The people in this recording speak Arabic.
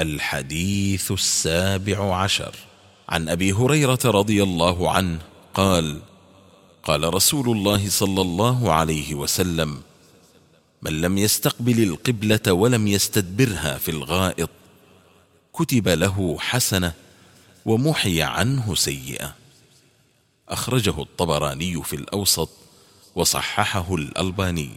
الحديث السابع عشر. عن أبي هريرة رضي الله عنه قال قال رسول الله صلى الله عليه وسلم من لم يستقبل القبلة ولم يستدبرها في الغائط كتب له حسنة ومحي عنه سيئة. أخرجه الطبراني في الأوسط وصححه الألباني.